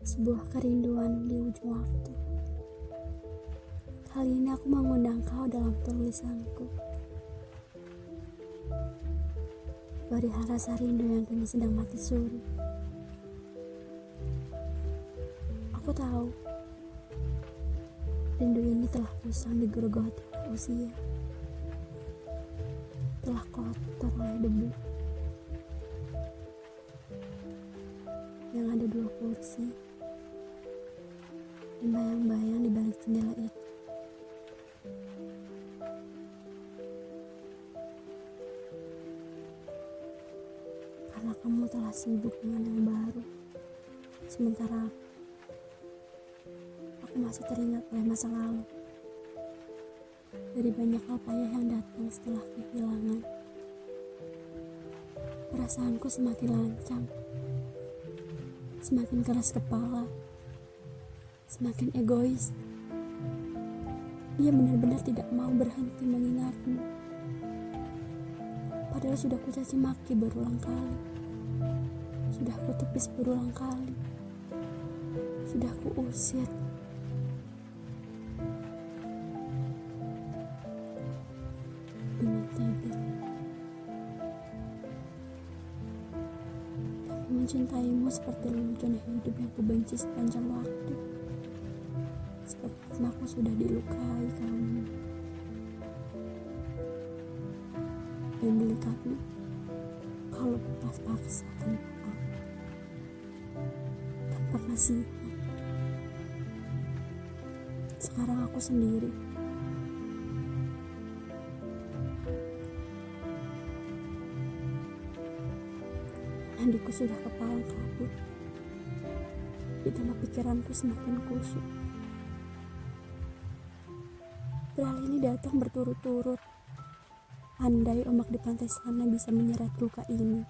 sebuah kerinduan di ujung waktu. Kali ini aku mengundang kau dalam tulisanku. Perihal rasa rindu yang kini sedang mati suri. Aku tahu, rindu ini telah usang digerogoti oleh usia. Telah kotor oleh debu. Yang ada dua kursi dan bayang-bayang di balik jendela itu. Karena kamu telah sibuk dengan yang baru, sementara aku, aku masih teringat oleh masa lalu. Dari banyak hal payah yang datang setelah kehilangan, perasaanku semakin lancang, semakin keras kepala semakin egois. Dia benar-benar tidak mau berhenti mengingatmu. Padahal sudah kucaci maki berulang kali. Sudah kutepis berulang kali. Sudah kuusir. Dengan tega. Aku mencintaimu seperti lelucon hidup yang kubenci sepanjang waktu karena aku sudah dilukai kamu. Dan delikatmu kalau lepas paksa tanpa tanpa kasih sekarang aku sendiri. Mandiku sudah kepala kabut Ditambah pikiranku semakin kusut Berali ini datang berturut-turut. Andai ombak di pantai sana bisa menyeret luka ini.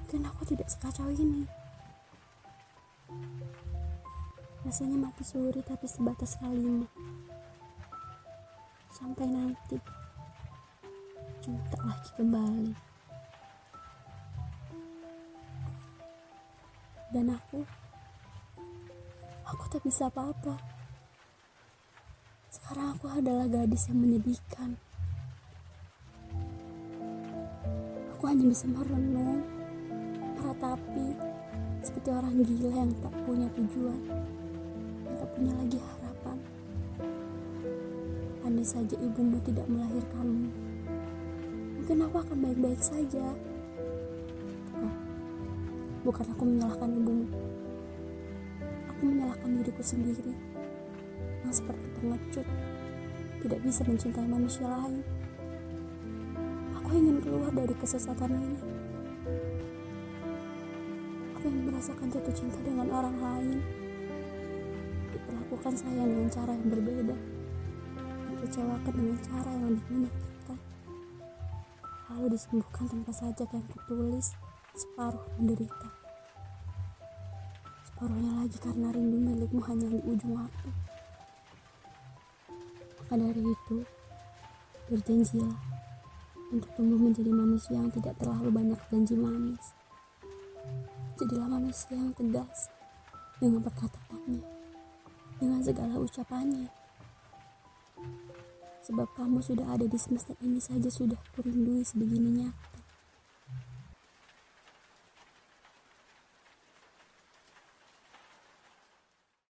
Mungkin aku tidak sekacau ini. Rasanya mati suri tapi sebatas kalimat. Sampai nanti. Tak lagi kembali. Dan aku, aku tak bisa apa-apa. Sekarang aku adalah gadis yang menyedihkan. Aku hanya bisa merenung, meratapi, seperti orang gila yang tak punya tujuan, yang tak punya lagi harapan. Andai saja ibumu tidak melahirkanmu, mungkin aku akan baik-baik saja. Bukan, bukan aku menyalahkan ibumu. Aku menyalahkan diriku sendiri yang seperti pengecut, tidak bisa mencintai manusia lain. Aku ingin keluar dari kesesatan ini. Aku ingin merasakan jatuh cinta dengan orang lain. Diperlakukan saya dengan cara yang berbeda. Dikecewakan dengan cara yang lebih menyakitkan. Lalu disembuhkan tanpa sajak yang kutulis separuh menderita. Separuhnya lagi karena rindu milikmu hanya di ujung waktu. Maka dari itu, berjanjilah untuk tumbuh menjadi manusia yang tidak terlalu banyak janji manis. Jadilah manusia yang tegas dengan perkataannya, dengan segala ucapannya. Sebab kamu sudah ada di semesta ini saja sudah kurindui sebegininya.